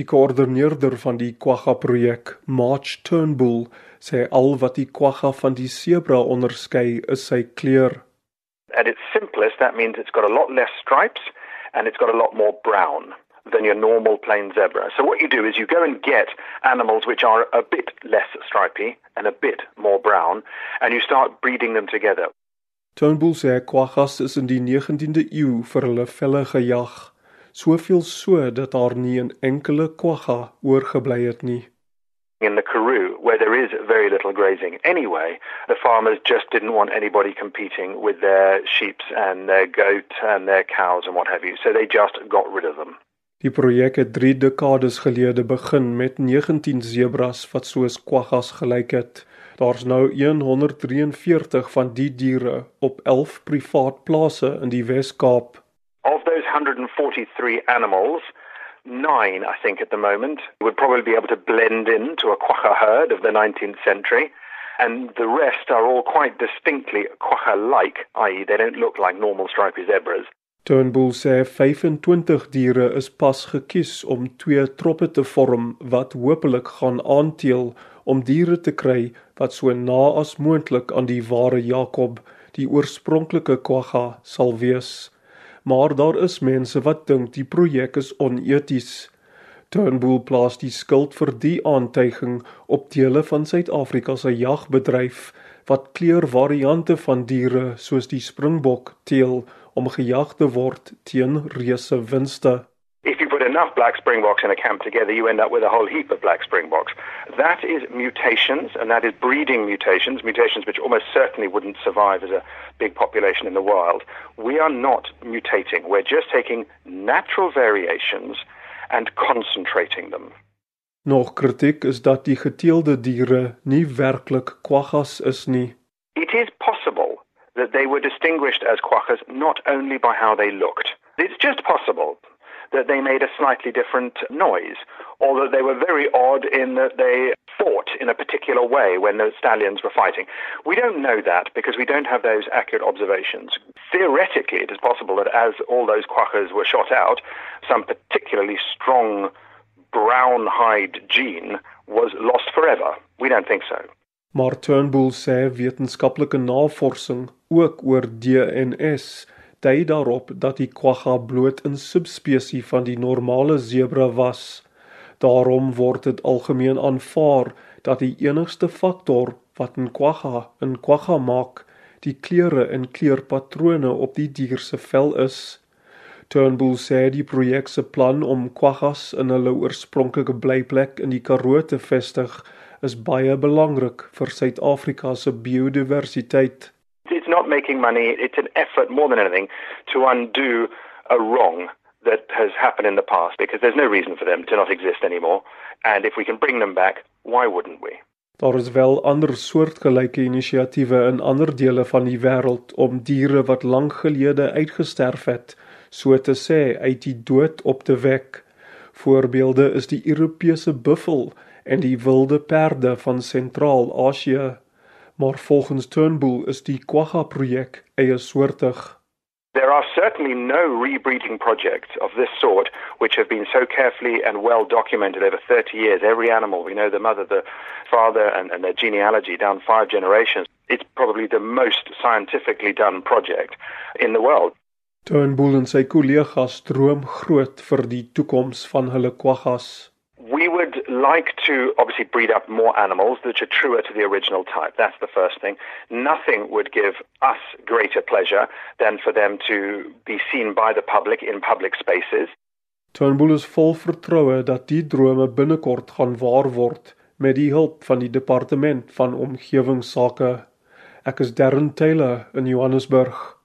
Die koördineerder van die Quagga projek, March Turnbull, sê al wat die Quagga van die sebra onderskei is sy kleur. At its simplest, that means it's got a lot less stripes and it's got a lot more brown than your normal plain zebra. So what you do is you go and get animals which are a bit less stripy and a bit more brown and you start breeding them together. Turnbull sê quaggas is in die 19de eeu vir hulle velle gejag, soveel so dat daar nie 'n enkele quagga oorgebly het nie. in the Karoo, where there is very little grazing anyway, the farmers just didn't want anybody competing with their sheep and their goat and their cows and what have you. So they just got rid of them. Die projek het 3 dekades gelede begin met 19 zebras wat soos kwaggas gelyk het. Daar's nou 143 van die diere op 11 privaat plase in die Wes-Kaap. Of 143 animals, nine, I think, at the moment, would probably be able to blend into a quagga herd of the 19th century. And the rest are all quite distinctly quagga like, i.e., they don't look like normal stripy zebras. Turnbull sê 25 diere is pas gekies om twee troppe te vorm wat hopelik gaan aanteel om diere te kry wat so na as moontlik aan die ware Jakob, die oorspronklike quagga, sal wees maar daar is mense wat dink die projek is oneties. Turnbull plaas die skuld vir die aantuiging op dele van Suid-Afrika se jagbedryf wat kleurvariante van diere soos die springbok teel om gejag te word teen reuse winste enough black springboks in a camp together, you end up with a whole heap of black springboks. That is mutations, and that is breeding mutations, mutations which almost certainly wouldn't survive as a big population in the wild. We are not mutating. We're just taking natural variations and concentrating them. Nog kritiek is dat die geteelde diere nie werklik quaggas is nie. It is possible that they were distinguished as quaggas not only by how they looked. It's just possible that they made a slightly different noise, or that they were very odd in that they fought in a particular way when the stallions were fighting. We don't know that because we don't have those accurate observations. Theoretically, it is possible that as all those quackers were shot out, some particularly strong brown hide gene was lost forever. We don't think so. Maar Turnbull sê wetenskaplike navorsing ook oor DNS dui daarop dat die quagga bloot 'n subspesie van die normale sebra was. Daarom word dit algemeen aanvaar dat die enigste faktor wat 'n quagga 'n quagga maak, die kleure en kleurpatrone op die dier se vel is. Turnbull sê die projek se plan om quaggas in hulle oorspronklike blyplek in die Karoo te vestig is baie belangrik vir Suid-Afrika se biodiversiteit it's not making money. It's an effort more than anything to undo a wrong that has happened in the past because there's no reason for them to not exist anymore. And if we can bring them back, why wouldn't we? Daar is wel ander soortgelyke inisiatiewe in ander dele van die wêreld om diere wat lank gelede uitgesterf het, so te sê, uit die dood op te wek. Voorbeelde is die Europese buffel en die wilde perde van Sentraal-Asië maar volgens Turnbull is die Quagga projek eie soortig. There are certainly no rebreeding projects of this sort which have been so carefully and well documented over 30 years. Every animal, we know the mother, the father, and, and their genealogy down five generations. It's probably the most scientifically done project in the world. Turnbull en sy kollegas droom groot vir die toekoms van hulle quaggas. Would like to obviously breed up more animals that are truer to the original type. That's the first thing. Nothing would give us greater pleasure than for them to be seen by the public in public spaces. Turnbull is vol vertroue dat die drome binnekort gaan waar word met die hulp van die departement van omgewingsake. Ek is Darren Taylor in Johannesburg.